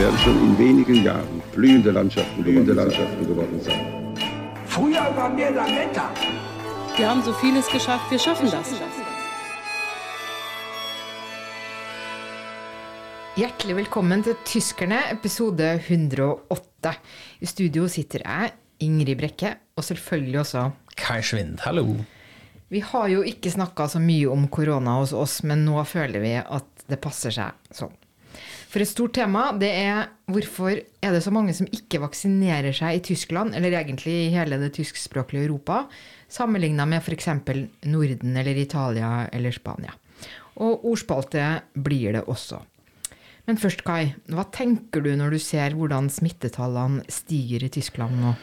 Werden schon in wenigen Jahren blühende Landschaften, blühende Landschaften geworden sein. Früher waren wir Lametta. Wir haben so vieles geschafft, wir schaffen das. Hjertelig velkommen til Tyskerne, episode 108. I studio sitter jeg, Ingrid Brekke, og selvfølgelig også Kai Schwind, hallo. Vi har jo ikke snakka så mye om korona hos oss, men nå føler vi at det passer seg sånn. For et stort tema, det er hvorfor er det så mange som ikke vaksinerer seg i Tyskland, eller egentlig i hele det tyskspråklige Europa, sammenligna med f.eks. Norden eller Italia eller Spania. Og ordspalte blir det også. Men først, Kai, hva tenker du når du ser hvordan smittetallene stiger i Tyskland nå?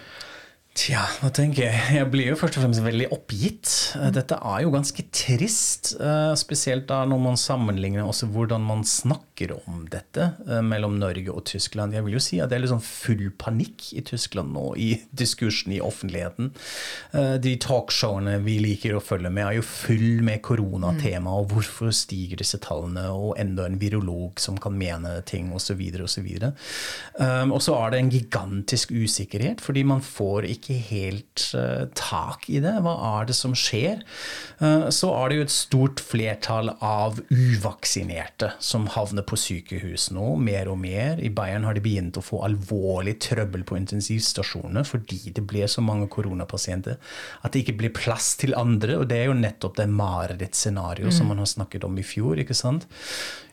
Tja, hva tenker jeg? Jeg blir jo først og fremst veldig oppgitt. Eh, Dette er jo ganske trist, eh, spesielt da når man sammenligner også hvordan man snakker om dette eh, mellom Norge og Tyskland. Jeg vil jo si at det er liksom full panikk i Tyskland nå, i diskursen i offentligheten. De talkshowene vi liker å følge med, er jo full med koronatema, og hvorfor stiger disse tallene, og enda en virolog som kan mene ting, osv., osv. Og så er det en gigantisk usikkerhet, fordi man får ikke helt eh, tak i det. Hva er det som skjer? Eh, så er det jo et stort flertall av uvaksinerte som havner på sykehus nå, mer og mer. I Bayern har de begynt å få alvorlig trøbbel på intensivstasjonene fordi det blir så mange koronapasienter at det ikke blir plass til andre. Og det er jo nettopp det marerittscenarioet som man har snakket om i fjor. ikke sant?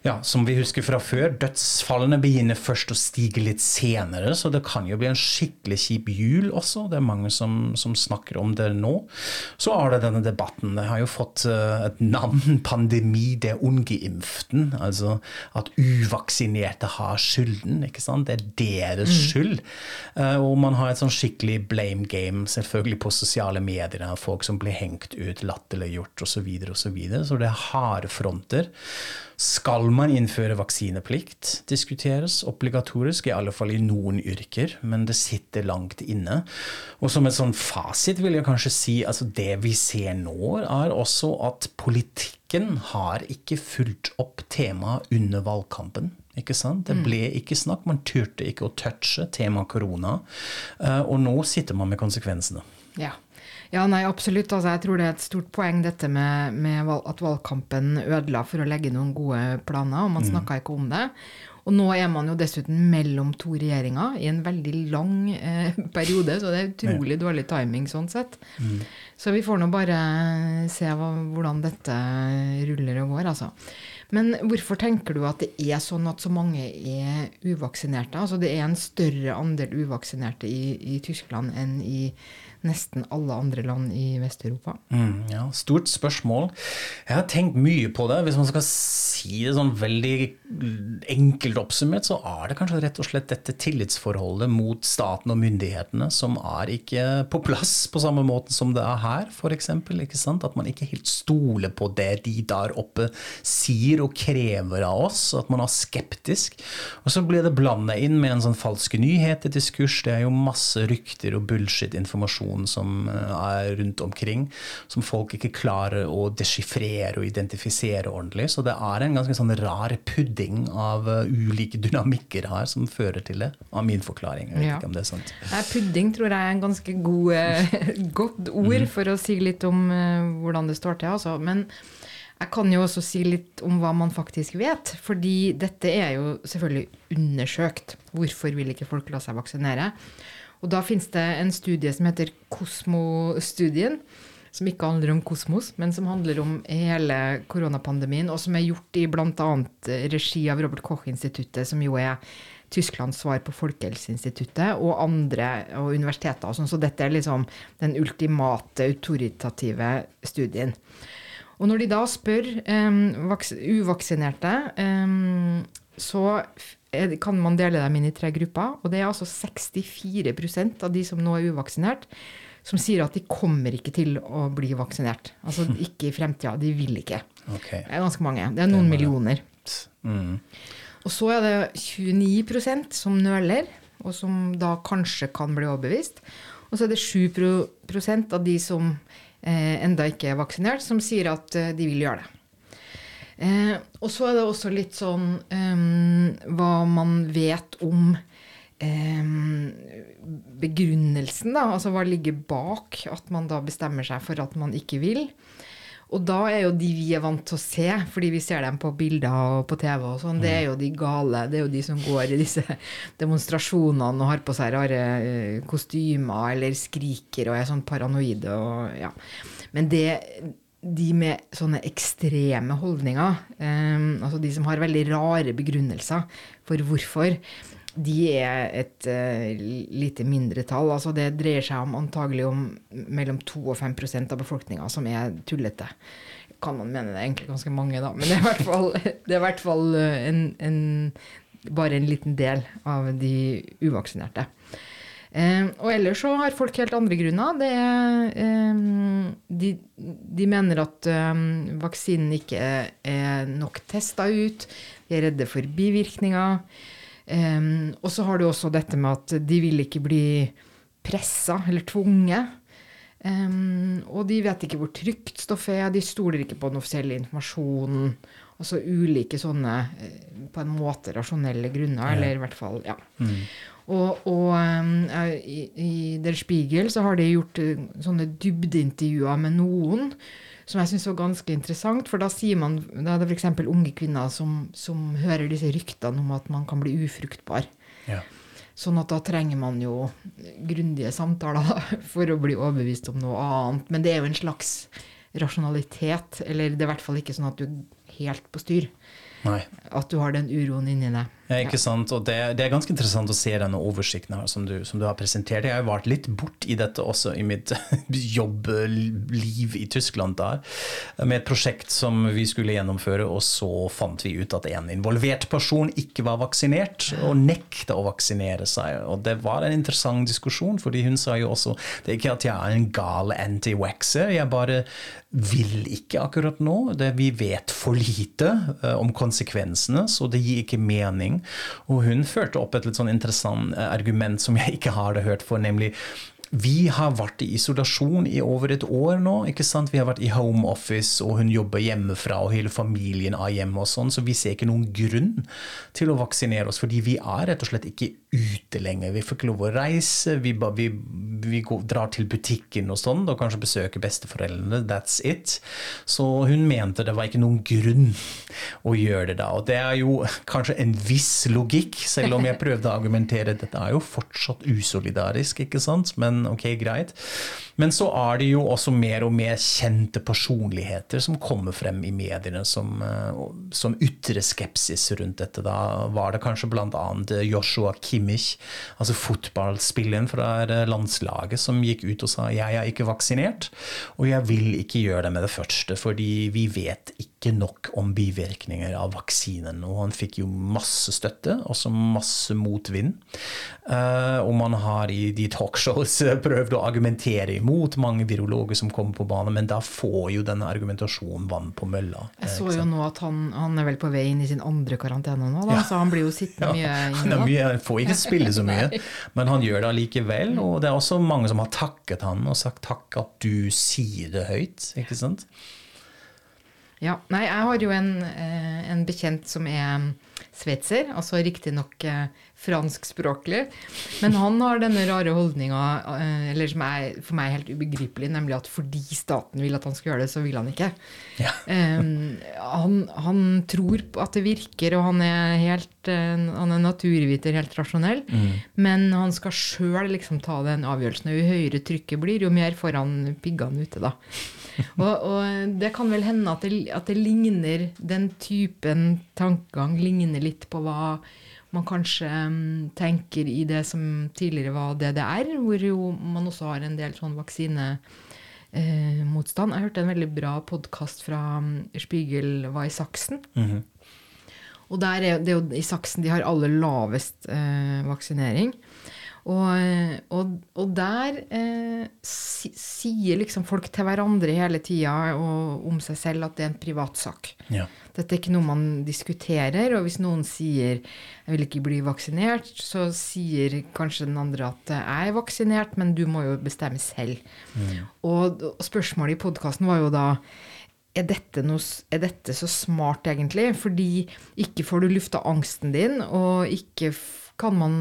Ja, Som vi husker fra før, dødsfallene begynner først å stige litt senere, så det kan jo bli en skikkelig kjip jul også. Det er mange som, som snakker om det nå. Så er det denne debatten. Det har jo fått eh, et navn, pandemi der ungeimpften. Altså at uvaksinerte har skylden. ikke sant? Det er deres skyld. Eh, og man har et sånn skikkelig blame game selvfølgelig på sosiale medier folk som blir hengt ut, latterliggjort osv. Så, videre, og så, videre. så det er harde fronter. Skal man innføre vaksineplikt? Diskuteres obligatorisk, i alle fall i noen yrker, men det sitter langt inne. Og som et sånn fasit vil jeg kanskje si altså det vi ser nå, er også at politikken har ikke fulgt opp temaet under valgkampen. Ikke sant? Det ble ikke snakk, man turte ikke å touche temaet korona. Eh, Og nå sitter man med konsekvensene. Ja. Ja, nei, absolutt. Altså, jeg tror det er et stort poeng dette med, med at valgkampen ødela for å legge noen gode planer, og man snakka ikke om det. Og nå er man jo dessuten mellom to regjeringer i en veldig lang eh, periode, så det er utrolig dårlig timing sånn sett. Så vi får nå bare se hva, hvordan dette ruller og går, altså. Men hvorfor tenker du at det er sånn at så mange er uvaksinerte? Altså det er en større andel uvaksinerte i, i Tyskland enn i nesten alle andre land i Vest-Europa. Mm, ja, stort spørsmål. Jeg har tenkt mye på det. Hvis man skal si det sånn veldig enkelt oppsummert, så er det kanskje rett og slett dette tillitsforholdet mot staten og myndighetene som er ikke på plass på samme måte som det er her, f.eks. At man ikke helt stoler på det de der oppe sier og krever av oss. At man er skeptisk. Og så blir det blanda inn med en sånn falske nyheter-diskurs. Det er jo masse rykter og bullshit-informasjon som eh, er rundt omkring, som folk ikke klarer å deschiffrere og identifisere ordentlig. Så det er en ganske sånn rar pudding av eh, ulike dynamikker her som fører til det, av min forklaring. Jeg vet Ja. ikke om det er sant. Nei, pudding tror jeg er en ganske god, eh, godt ord for å si litt om hvordan det står til. Altså. Men jeg kan jo også si litt om hva man faktisk vet. Fordi dette er jo selvfølgelig undersøkt. Hvorfor vil ikke folk la seg vaksinere? Og da finnes det en studie som heter Kosmo-studien. Som ikke handler om kosmos, men som handler om hele koronapandemien. Og som er gjort i bl.a. regi av Robert Koch-instituttet, som jo er Tysklands svar på Folkehelseinstituttet, og andre og universiteter. sånn, Så dette er liksom den ultimate autoritative studien. Og når de da spør um, uvaksinerte, um, så kan man dele dem inn i tre grupper. Og det er altså 64% av de som nå er uvaksinert, som sier at de kommer ikke til å bli vaksinert. Altså ikke i fremtida. De vil ikke. Okay. Det er ganske mange. Det er noen millioner. Mm. Og så er det 29% som nøler, og som da kanskje kan bli overbevist. Og så er det 7% av de som eh, enda ikke er vaksinert, som sier at eh, de vil gjøre det. Eh, og så er det også litt sånn eh, hva man vet om eh, begrunnelsen, da. Altså hva ligger bak at man da bestemmer seg for at man ikke vil. Og da er jo de vi er vant til å se, fordi vi ser dem på bilder og på TV og sånn, det er jo de gale. Det er jo de som går i disse demonstrasjonene og har på seg rare eh, kostymer eller skriker og er sånn paranoide og ja. Men det de med sånne ekstreme holdninger, um, altså de som har veldig rare begrunnelser for hvorfor, de er et uh, lite mindretall. Altså det dreier seg om antagelig om mellom 2 og 5% av befolkninga som er tullete. Kan man mene det er egentlig ganske mange, da, men det er i hvert fall, i hvert fall eh, en, en, bare en liten del av de uvaksinerte. Eh, og ellers så har folk helt andre grunner. Det er, eh, de, de mener at eh, vaksinen ikke er, nok testa ut. De er redde for bivirkninger. Eh, og så har du også dette med at de vil ikke bli pressa eller tvunget. Eh, og de vet ikke hvor trygt stoffet er, de stoler ikke på den offisielle informasjonen. Altså ulike sånne eh, på en måte rasjonelle grunner, eller i hvert fall ja. Og, og um, i, i Der Spiegel så har de gjort uh, sånne dybdeintervjuer med noen som jeg syns var ganske interessant. For da sier man Da er det f.eks. unge kvinner som, som hører disse ryktene om at man kan bli ufruktbar. Ja. Sånn at da trenger man jo grundige samtaler for å bli overbevist om noe annet. Men det er jo en slags rasjonalitet. Eller det er i hvert fall ikke sånn at du er helt på styr. Nei. At du har den uroen inni deg. Ja, ikke sant? Og det, det er ganske interessant å se denne oversikten her som du, som du har presentert. Jeg har vært litt bort i dette også i mitt jobbliv i Tyskland der, med et prosjekt som vi skulle gjennomføre, og så fant vi ut at en involvert person ikke var vaksinert, og nekta å vaksinere seg. Og det var en interessant diskusjon, fordi hun sa jo også det er ikke at jeg er en gal anti-waxer, jeg bare vil ikke akkurat nå. Det, vi vet for lite uh, om konsekvensene, så det gir ikke mening. Og hun førte opp et litt sånn interessant uh, argument som jeg ikke hadde hørt for, nemlig vi har vært i isolasjon i over et år nå. ikke sant? Vi har vært i home office, og hun jobber hjemmefra, og hele familien er hjemme, og sånn, så vi ser ikke noen grunn til å vaksinere oss, fordi vi er rett og slett ikke ute lenger. Vi får ikke lov å reise, vi, vi, vi går, drar til butikken og sånn, og kanskje besøker besteforeldrene. That's it. Så hun mente det var ikke noen grunn å gjøre det da. Og det er jo kanskje en viss logikk, selv om jeg prøvde å argumentere dette er jo fortsatt usolidarisk, ikke sant? Men ok, greit. Men så er det jo også mer og mer kjente personligheter som kommer frem i mediene som, eh, som ytrer skepsis rundt dette. Da var det kanskje bl.a. Joshua Kimmich, altså fotballspilleren fra landslaget, som gikk ut og sa jeg er ikke vaksinert, og jeg vil ikke gjøre det med det første, fordi vi vet ikke nok om bivirkninger av vaksinen. Og han fikk jo masse støtte, også masse motvind. Uh, og man har i de talkshows prøvd å argumentere imot mange virologer som kommer på banen, men da får jo denne argumentasjonen vann på mølla. Jeg så jo nå at han, han er vel på vei inn i sin andre karantene nå, da, så han blir jo sittende mye Ja, han, inne mye, han får ikke spille så mye, men han gjør det allikevel. Og det er også mange som har takket han og sagt takk at du sier det høyt. ikke sant? Ja, nei, jeg har jo en, eh, en bekjent som er sveitser, altså riktignok eh, franskspråklig. Men han har denne rare holdninga, eh, eller som er for meg helt ubegripelig, nemlig at fordi staten vil at han skal gjøre det, så vil han ikke. Ja. Um, han, han tror at det virker, og han er helt han er naturviter, helt rasjonell. Men han skal sjøl liksom ta den avgjørelsen. Og jo høyere trykket blir, jo mer får han piggene ute, da. Og, og det kan vel hende at det, at det ligner Den typen tankegang ligner litt på hva man kanskje mm, tenker i det som tidligere var DDR, hvor jo man også har en del sånn vaksinemotstand. Jeg hørte en veldig bra podkast fra mm, Spiegel var i Saksen. Og der er, det er jo i Saksen de har aller lavest eh, vaksinering. Og, eh, og, og der eh, si, sier liksom folk til hverandre hele tida og om seg selv at det er en privatsak. Ja. Dette er ikke noe man diskuterer, og hvis noen sier 'jeg vil ikke bli vaksinert', så sier kanskje den andre at 'jeg er vaksinert, men du må jo bestemme selv'. Og, og spørsmålet i podkasten var jo da er dette, noe, er dette så smart, egentlig? Fordi ikke får du lufta angsten din, og ikke f- kan man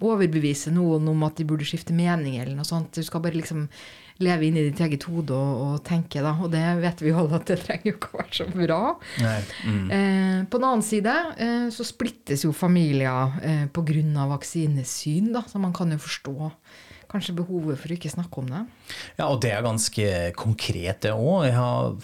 overbevise noen om at de burde skifte mening, eller noe sånt. Du skal bare liksom leve inni ditt eget hode og, og tenke, da. Og det vet vi jo alle at det trenger jo ikke å være så bra. Mm. Eh, på den annen side eh, så splittes jo familier eh, pga. vaksinesyn, da. Så man kan jo forstå kanskje behovet for å ikke snakke om det. Ja, og det er ganske konkret det òg. Jeg har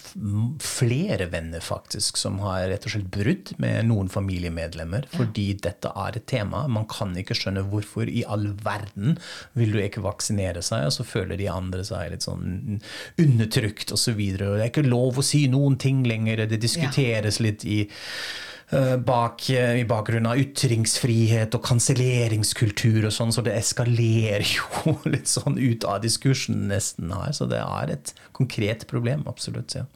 flere venner faktisk som har rett og slett brudd med noen familiemedlemmer fordi dette er et tema. Man kan ikke skjønne hvorfor i all verden vil du ikke vaksinere seg, og så føler de andre seg litt sånn undertrykt osv. Det er ikke lov å si noen ting lenger, det diskuteres litt i bak, eh, i bakgrunnen av ytringsfrihet og kanselleringskultur og sånn, så det eskalerer jo litt sånn ut av diskursen nesten her. Så det er et konkret problem, absolutt. ja.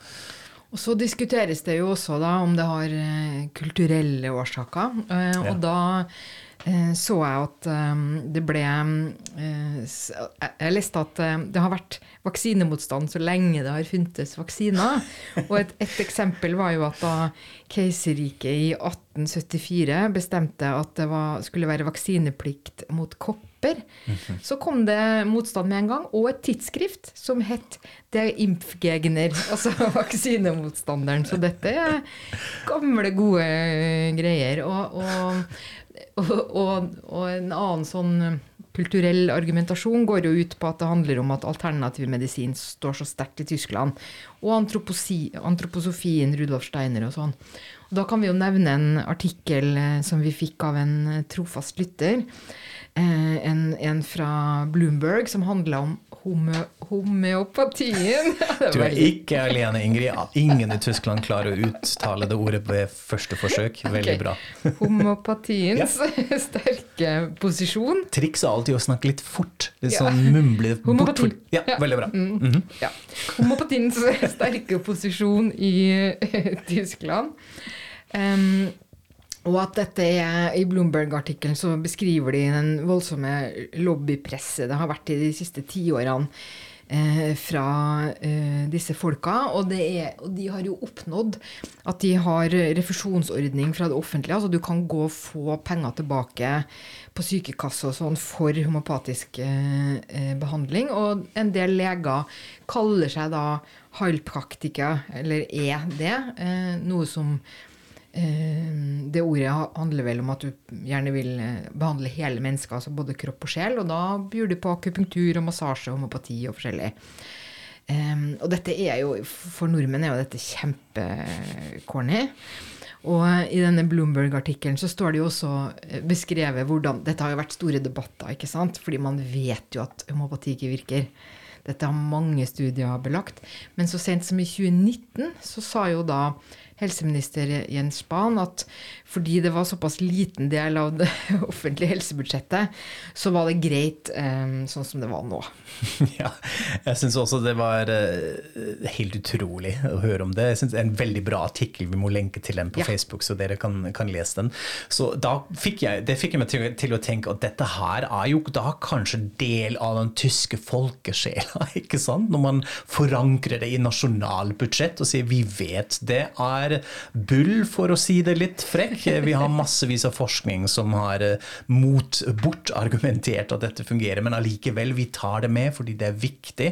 Og så diskuteres det jo også da om det har eh, kulturelle årsaker. og Ja. Da eh, så jeg at eh, det ble eh, Jeg leste at eh, det har vært vaksinemotstand så lenge det har funtes vaksiner. Og et, et eksempel var jo at da keiserriket i 1874 bestemte at det var, skulle være vaksineplikt mot kopper, så kom det motstand med en gang, og et tidsskrift som het Der Impfgegner, altså vaksinemotstanderen. Så dette er gamle, gode greier. Og, og, og, og en annen sånn kulturell argumentasjon går jo ut på at det handler om at alternativ medisin står så sterkt i Tyskland. Og antroposofien, Rudolf Steiner og sånn. Og da kan vi jo nevne en artikkel eh, som vi fikk av en eh, trofast lytter. Eh, en, en fra Bloomberg som handla om home, homeopatien. Du er ikke alene, Ingrid. Ingen i Tyskland klarer å uttale det ordet ved første forsøk. Veldig bra. Homopatiens sterke posisjon. Triks er alltid å snakke litt fort. Litt sånn mumle bortfort. bort. Ja, veldig bra. Mm. -hmm. Ja. Homopatiens sterke posisjon i eh, Tyskland. Um, og at dette er I Bloomberg-artikkelen så beskriver de den voldsomme lobbypresset det har vært i de siste tiårene eh, fra eh, disse folka. Og, er, og de har jo oppnådd at de har refusjonsordning fra det offentlige. Altså du kan gå og få penger tilbake på sykekasse og sånn for homopatisk eh, eh, behandling. Og en del leger kaller seg da heilpraktiker, eller er det. Eh, noe som Det ordet handler vel om at du gjerne vil eh, behandle hele mennesket, altså både kropp og sjel, og da byr du på akupunktur og massasje og homopati og forskjellig. Em, og dette er jo, for nordmenn er jo dette kjempecorny. Og i denne Bloomberg-artikkelen så står det jo også eh, beskrevet hvordan Dette har jo vært store debatter, ikke sant? Fordi man vet jo at homopati ikke virker. Dette har mange studier belagt. Men så sent som i 2019 så sa jo da helseminister Jens Spahn at fordi det var såpass liten del av det offentlige helsebudsjettet, så var det greit eh, sånn som det var nå. Ja, jeg syns også det var eh, helt utrolig å høre om det. Jeg synes Det er en veldig bra artikkel, vi må lenke til den på Ja. Facebook, så dere kan, kan lese den. Så da fikk jeg, Det fikk jeg meg til, til å tenke at dette her er jo da kanskje del av den tyske folkesjela, ikke sant? Når man forankrer det i nasjonalbudsjett og sier vi vet det er bull, for å si det litt frekk. Vi har massevis av forskning som har eh, mot, bortargumentert at dette fungerer, men allikevel, vi tar det med fordi det er viktig.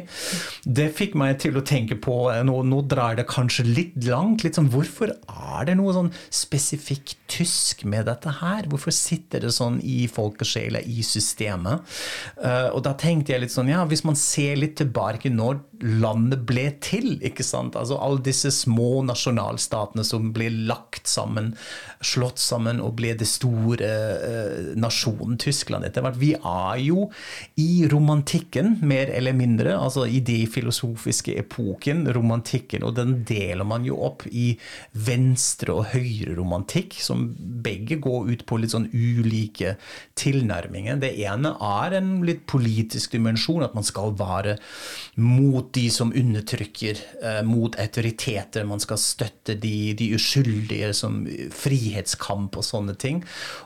Det fikk meg til å tenke på, eh, nå, nå drar det kanskje litt langt, litt sånn hvorfor er det noe sånn spesifikt tysk med dette her? Hvorfor sitter det sånn i folkesjela, i systemet? Uh, og da tenkte jeg litt sånn, ja, hvis man ser litt tilbake når landet ble til. ikke sant? Altså Alle disse små nasjonalstatene som ble lagt sammen, slått sammen og ble det store eh, nasjonen Tyskland etter hvert. Vi er jo i romantikken, mer eller mindre. altså I de filosofiske epoken, romantikken. Og den deler man jo opp i venstre- og høyre-romantikk, som begge går ut på litt sånn ulike tilnærminger. Det ene er en litt politisk dimensjon, at man skal være mot de som undertrykker, eh, mot autoriteter. Man skal støtte de, de uskyldige som frihetskamp og sånne ting.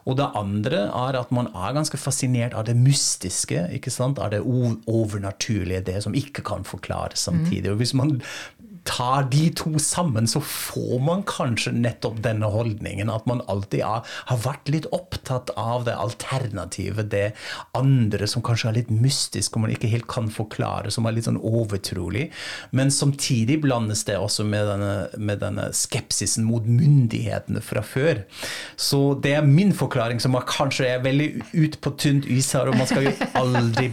Og det andre er at man er ganske fascinert av det mystiske, ikke sant? av det overnaturlige, det som ikke kan forklares samtidig. Og hvis man tar de to sammen, så får man kanskje nettopp denne holdningen. At man alltid har vært litt opptatt av det alternativet, det andre som kanskje er litt mystisk og man ikke helt kan forklare, som er litt sånn overtrolig. Men samtidig blandes det også med denne, med denne skepsisen mot myndighetene fra før. Så det er min forklaring, som er kanskje er veldig ut på tynt is her, og man skal jo aldri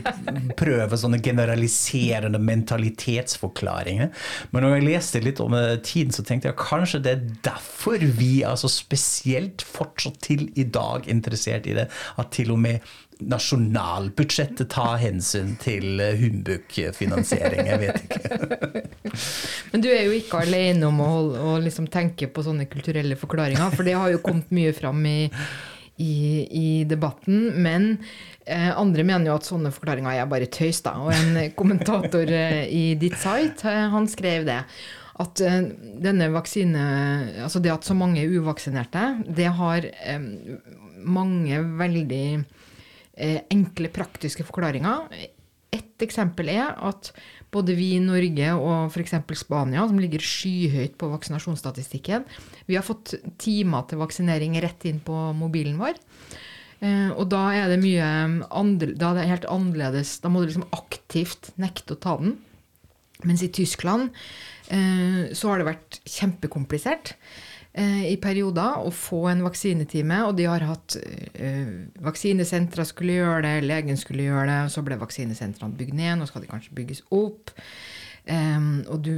prøve sånne generaliserende mentalitetsforklaringer. Men når jeg leste litt om eh, tiden, så tenkte jeg kanskje det er derfor vi er så spesielt fortsatt til i dag interessert i det, at til og med nasjonalbudsjettet tar hensyn til eh, humbug-finansiering. Jeg vet ikke. Men du er jo ikke alene om å, å liksom tenke på sånne kulturelle forklaringer, for det har jo kommet mye fram i, i, i debatten. Men andre mener jo at sånne forklaringer er bare tøys, da. Og en kommentator eh, i ditt site, eh, han skrev det. At eh, denne vaksine Altså det at så mange er uvaksinerte, det har eh, mange veldig eh, enkle, praktiske forklaringer. Et eksempel er at både vi i Norge og f.eks. Spania, som ligger skyhøyt på vaksinasjonsstatistikken, vi har fått timer til vaksinering rett inn på mobilen vår. Eh, og da er det mye andre, da er det helt annerledes. Da må du liksom aktivt nekte å ta den. Mens i Tyskland eh, så har det vært kjempekomplisert eh, i perioder å få en vaksinetime, og de har hatt vaksinesentre skulle gjøre det, legen skulle gjøre det, og så ble vaksinesentrene bygd ned, nå skal de kanskje bygges opp. Og du,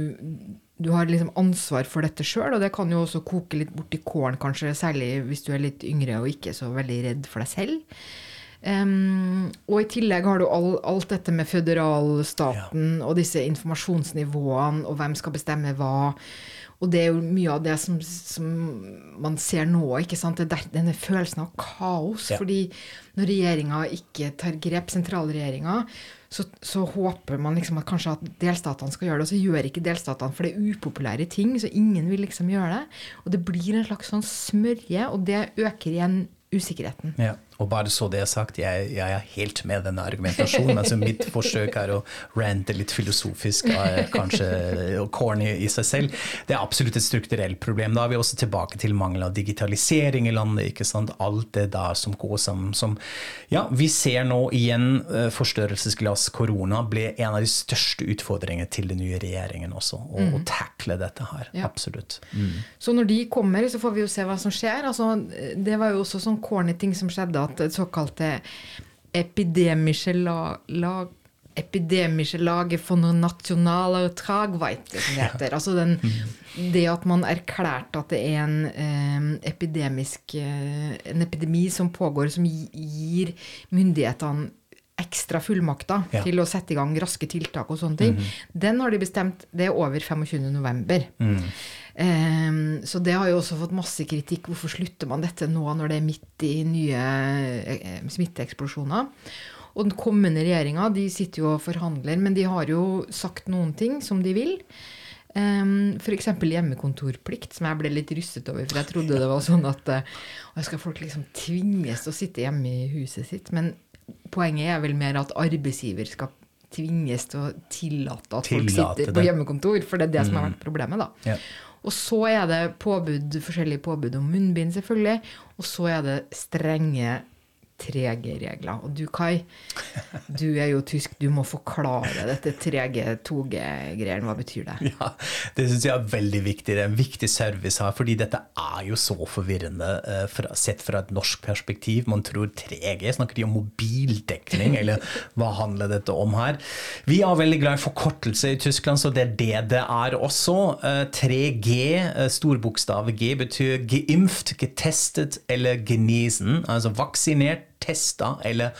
du har liksom ansvar for dette sjøl, og det kan jo også koke litt bort i kålen, kanskje, særlig hvis du er litt yngre og ikke så veldig redd for deg selv. Em, og i tillegg har du all, alt dette med føderalstaten og disse informasjonsnivåene, og hvem skal bestemme hva. Og det er jo mye av det som, som man ser nå, ikke sant? Det er der- denne følelsen av kaos. Ja. Fordi når regjeringa ikke tar grep, sentralregjeringa, så, så håper man liksom at kanskje at delstatene skal gjøre det, og så gjør ikke delstatene, for det er upopulære ting, så ingen vil liksom gjøre det. Og det blir en slags sånn smørje, og det øker igjen usikkerheten. Ja, og bare så det er sagt, jeg, jeg er helt med denne argumentasjonen. altså Mitt forsøk er å rante litt filosofisk, eh, kanskje corny i seg selv. Det er absolutt et strukturelt problem. Da er vi også tilbake til mangel av digitalisering i landet. ikke sant? Alt det der som går sammen. Som, ja, vi ser nå igjen eh, forstørrelsesglass korona ble en av de største utfordringene til den nye regjeringen også. Å mm. takle dette her. Ja. Absolutt. Så når de kommer, så får vi jo se hva som skjer. Altså, det var jo også sånn corny ting som skjedde, at såkalte epidemische lag, lag Epidemische lage von nasjonaler tragweite, som det heter. Altså den, det at man erklærte at det er en eh, epidemisk eh, En epidemi som pågår, som gir myndighetene ekstra fullmakter Ja. til å sette i gang raske tiltak og sånne ting. Den har de bestemt, det er over 25. november. Ehm, så det har jo også fått masse kritikk. Hvorfor slutter man dette nå når det er midt i nye eh, smitteeksplosjoner? Og den kommende regjeringa de sitter jo og forhandler, men de har jo sagt noen ting som de vil. Um, F.eks. hjemmekontorplikt, som jeg ble litt rystet over. For jeg trodde det var sånn at uh, skal folk liksom tvinges til å sitte hjemme i huset sitt? Men poenget er vel mer at arbeidsgiver skal tvinges til å tillate at folk sitter det. på hjemmekontor. For det er det som har vært problemet, da. Ja. Og så er det påbud, forskjellige påbud om munnbind, selvfølgelig. Og så er det strenge 3G-regler. Og du, Kai, du er jo tysk, du må forklare dette 3G-2G-greiene. Hva betyr det? Ja, Det syns jeg er veldig viktig. Det er en viktig service her, fordi dette er jo så forvirrende eh, fra, sett fra et norsk perspektiv. Man tror 3G, snakker de om mobildekning, eller hva handler dette om her? Vi er veldig glad i forkortelse i Tyskland, så det er det det er også. Eh, 3G, eh, storbokstav G, betyr geimpft, getestet eller genesen, altså vaksinert, testa eller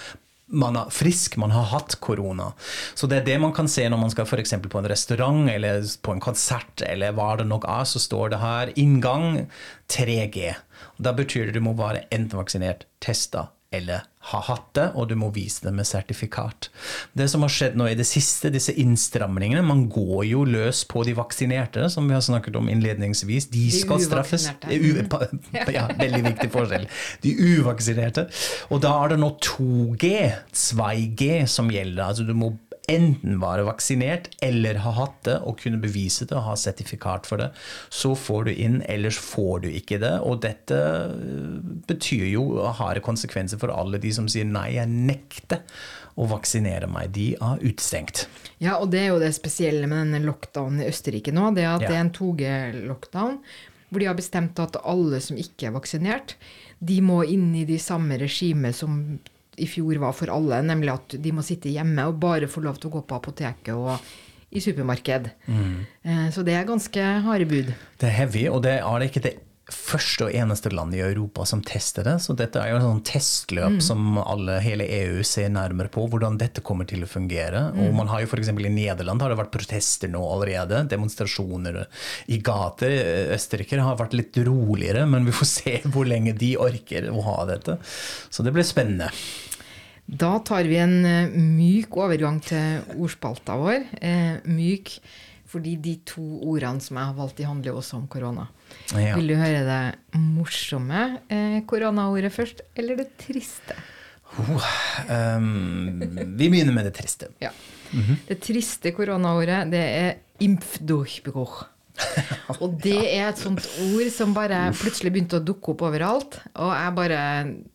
man er frisk, man har hatt korona. Så det er det man kan se når man skal f.eks. på en restaurant eller på en konsert, eller hva det nok er, så står det her inngang 3G. Og Da betyr det du må være enten vaksinert, testa eller ha hatt det, og du må vise det med sertifikat. Det som har skjedd nå i det siste, disse innstramningene Man går jo løs på de vaksinerte, som vi har snakket om innledningsvis. De skal straffes. U ja, veldig viktig forskjell. De uvaksinerte. Og da er det nå 2G, 2G, som gjelder. Altså du må enten være vaksinert eller ha hatt det og kunne bevise det og ha sertifikat for det. Så får du inn, ellers får du ikke det. Og dette øh, betyr jo harde konsekvenser for alle de som sier nei, jeg nekter å vaksinere meg. De er utestengt. Ja, og det er jo det spesielle med denne lockdownen i Østerrike nå, det at Ja. det er en 2G-lockdown, hvor de har bestemt at alle som ikke er vaksinert, de må inn i de samme regimet som i fjor var for alle, nemlig at de må sitte hjemme og bare få lov til å gå på apoteket og i supermarked. Mm. Så det er ganske harde bud. Det er heavy, og det er ikke det første og eneste land i Europa som tester det. Så dette er jo et sånn testløp som alle, hele EU ser nærmere på, hvordan dette kommer til å fungere. Og man har jo f.eks. i Nederland har det vært protester nå allerede. Demonstrasjoner i gater. Østerrikere har vært litt roligere, men vi får se hvor lenge de orker å ha dette. Så det blir spennende. Da tar vi en eh, myk overgang til ordspalta vår. Eh, myk fordi de to ordene som jeg har valgt, de handler også om korona. Ja. Vil du høre det morsomme eh, koronaordet først, eller det triste? Oh, um, vi begynner med det triste. Ja. Det triste koronaordet, det er impfdurchbruch. Og det er et sånt ord som bare plutselig begynte å dukke opp overalt. Og jeg bare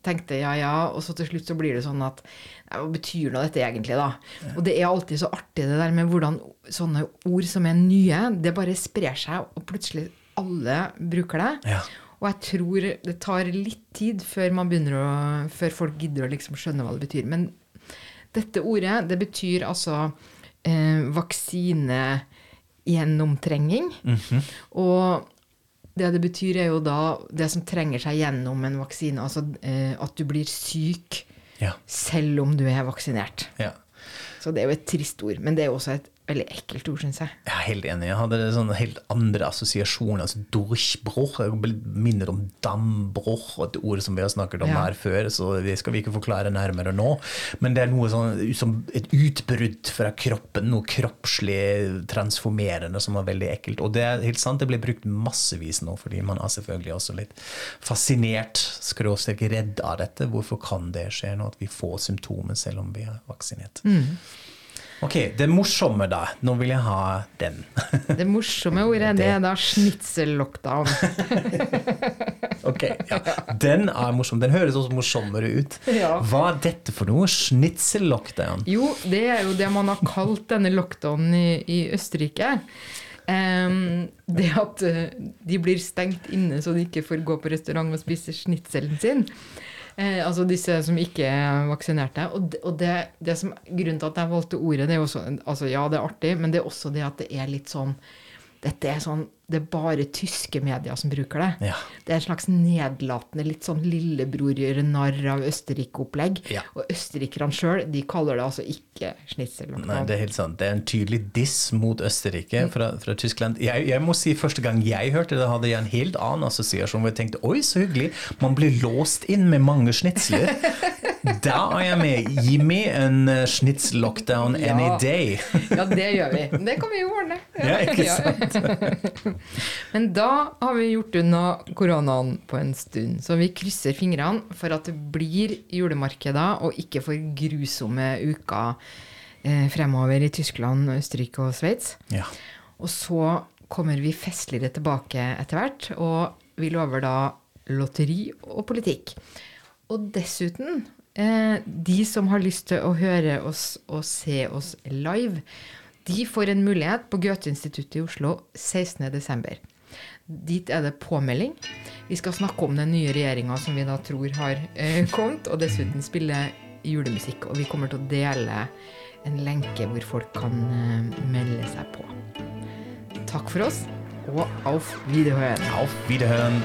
tenkte ja, ja, og så til slutt så blir det sånn at Hva betyr nå dette egentlig, da? Og det er alltid så artig det der med hvordan sånne ord som er nye, det bare sprer seg, og plutselig alle bruker det. Ja. Og jeg tror det tar litt tid før, man å, før folk gidder å liksom skjønne hva det betyr. Men dette ordet, det betyr altså eh, vaksinegjennomtrenging. Og det det betyr, er jo da det som trenger seg gjennom en vaksine. Altså eh, at du blir syk Ja. selv om du er vaksinert. ja. Så det er jo et trist ord. Men det er jo også et veldig ekkelt ord, syns jeg. Jeg er helt enig. Jeg hadde sånne helt andre assosiasjoner. altså Durchbruch. Minner om dambruch, et ord som vi har snakket om Ja. her før. Så det skal vi ikke forklare nærmere nå. Men det er noe sånn som et utbrudd fra kroppen. Noe kroppslig transformerende som er veldig ekkelt. Og det er helt sant, det blir brukt massevis nå, fordi man er selvfølgelig også litt fascinert, skråstrek redd av dette. Hvorfor kan det skje nå, at vi får symptomer selv om vi er vaksinert? Ok, det morsomme da. Nå vil jeg ha den. Det morsomme ordet, det er da Snitsel lockdown Ok, ja. Den er morsom. Den høres også morsommere ut. Ja. Hva er dette for noe? snitsel lockdown? Jo, det er jo det man har kalt denne lockdownen i, i Østerrike. Um, det at eh, de blir stengt inne så de ikke får gå på restaurant og spise schnitzelen sin. Eh, altså disse som ikke er vaksinerte. Og, det, og det, det som, grunnen til at jeg valgte ordet, det er jo også altså ja, det er artig, men det er også det at det er litt sånn dette er sånn, Det er bare tyske medier som bruker det. Ja. Det er en slags nedlatende, litt sånn lillebror gjør narr av Østerrike-opplegg. Ja. Og østerrikerne sjøl, de kaller det altså ikke schnitzel. Nei, det er helt sant. Det er en tydelig diss mot Østerrike fra, fra Tyskland. Jeg, jeg må si Første gang jeg hørte det, hadde jeg en helt annen assosiasjon. hvor jeg tenkte oi, så hyggelig. Man blir låst inn med mange schnitzler. Da er jeg med. Gi meg en uh, schnitzel-lockdown any day. Ja, det gjør vi. Det kan vi jo ordne. Ja, ikke sant? Men da har vi gjort unna koronaen på en stund. Så vi krysser fingrene for at det blir julemarkeder og ikke for grusomme uker eh, fremover i Tyskland, Østerrike og Sveits. Ja. Og så kommer vi festligere tilbake etter hvert, og vi lover da lotteri og politikk. Og dessuten Eh, de som har lyst til å høre oss og se oss live, de får en mulighet på Goethe-instituttet i Oslo 16.12. Dit er det påmelding. Vi skal snakke om den nye regjeringa som vi da tror har eh, kommet, og dessuten spille julemusikk. Og vi kommer til å dele en lenke hvor folk kan eh, melde seg på. Takk for oss, og auf Wiederhören. Auf Wiederhören!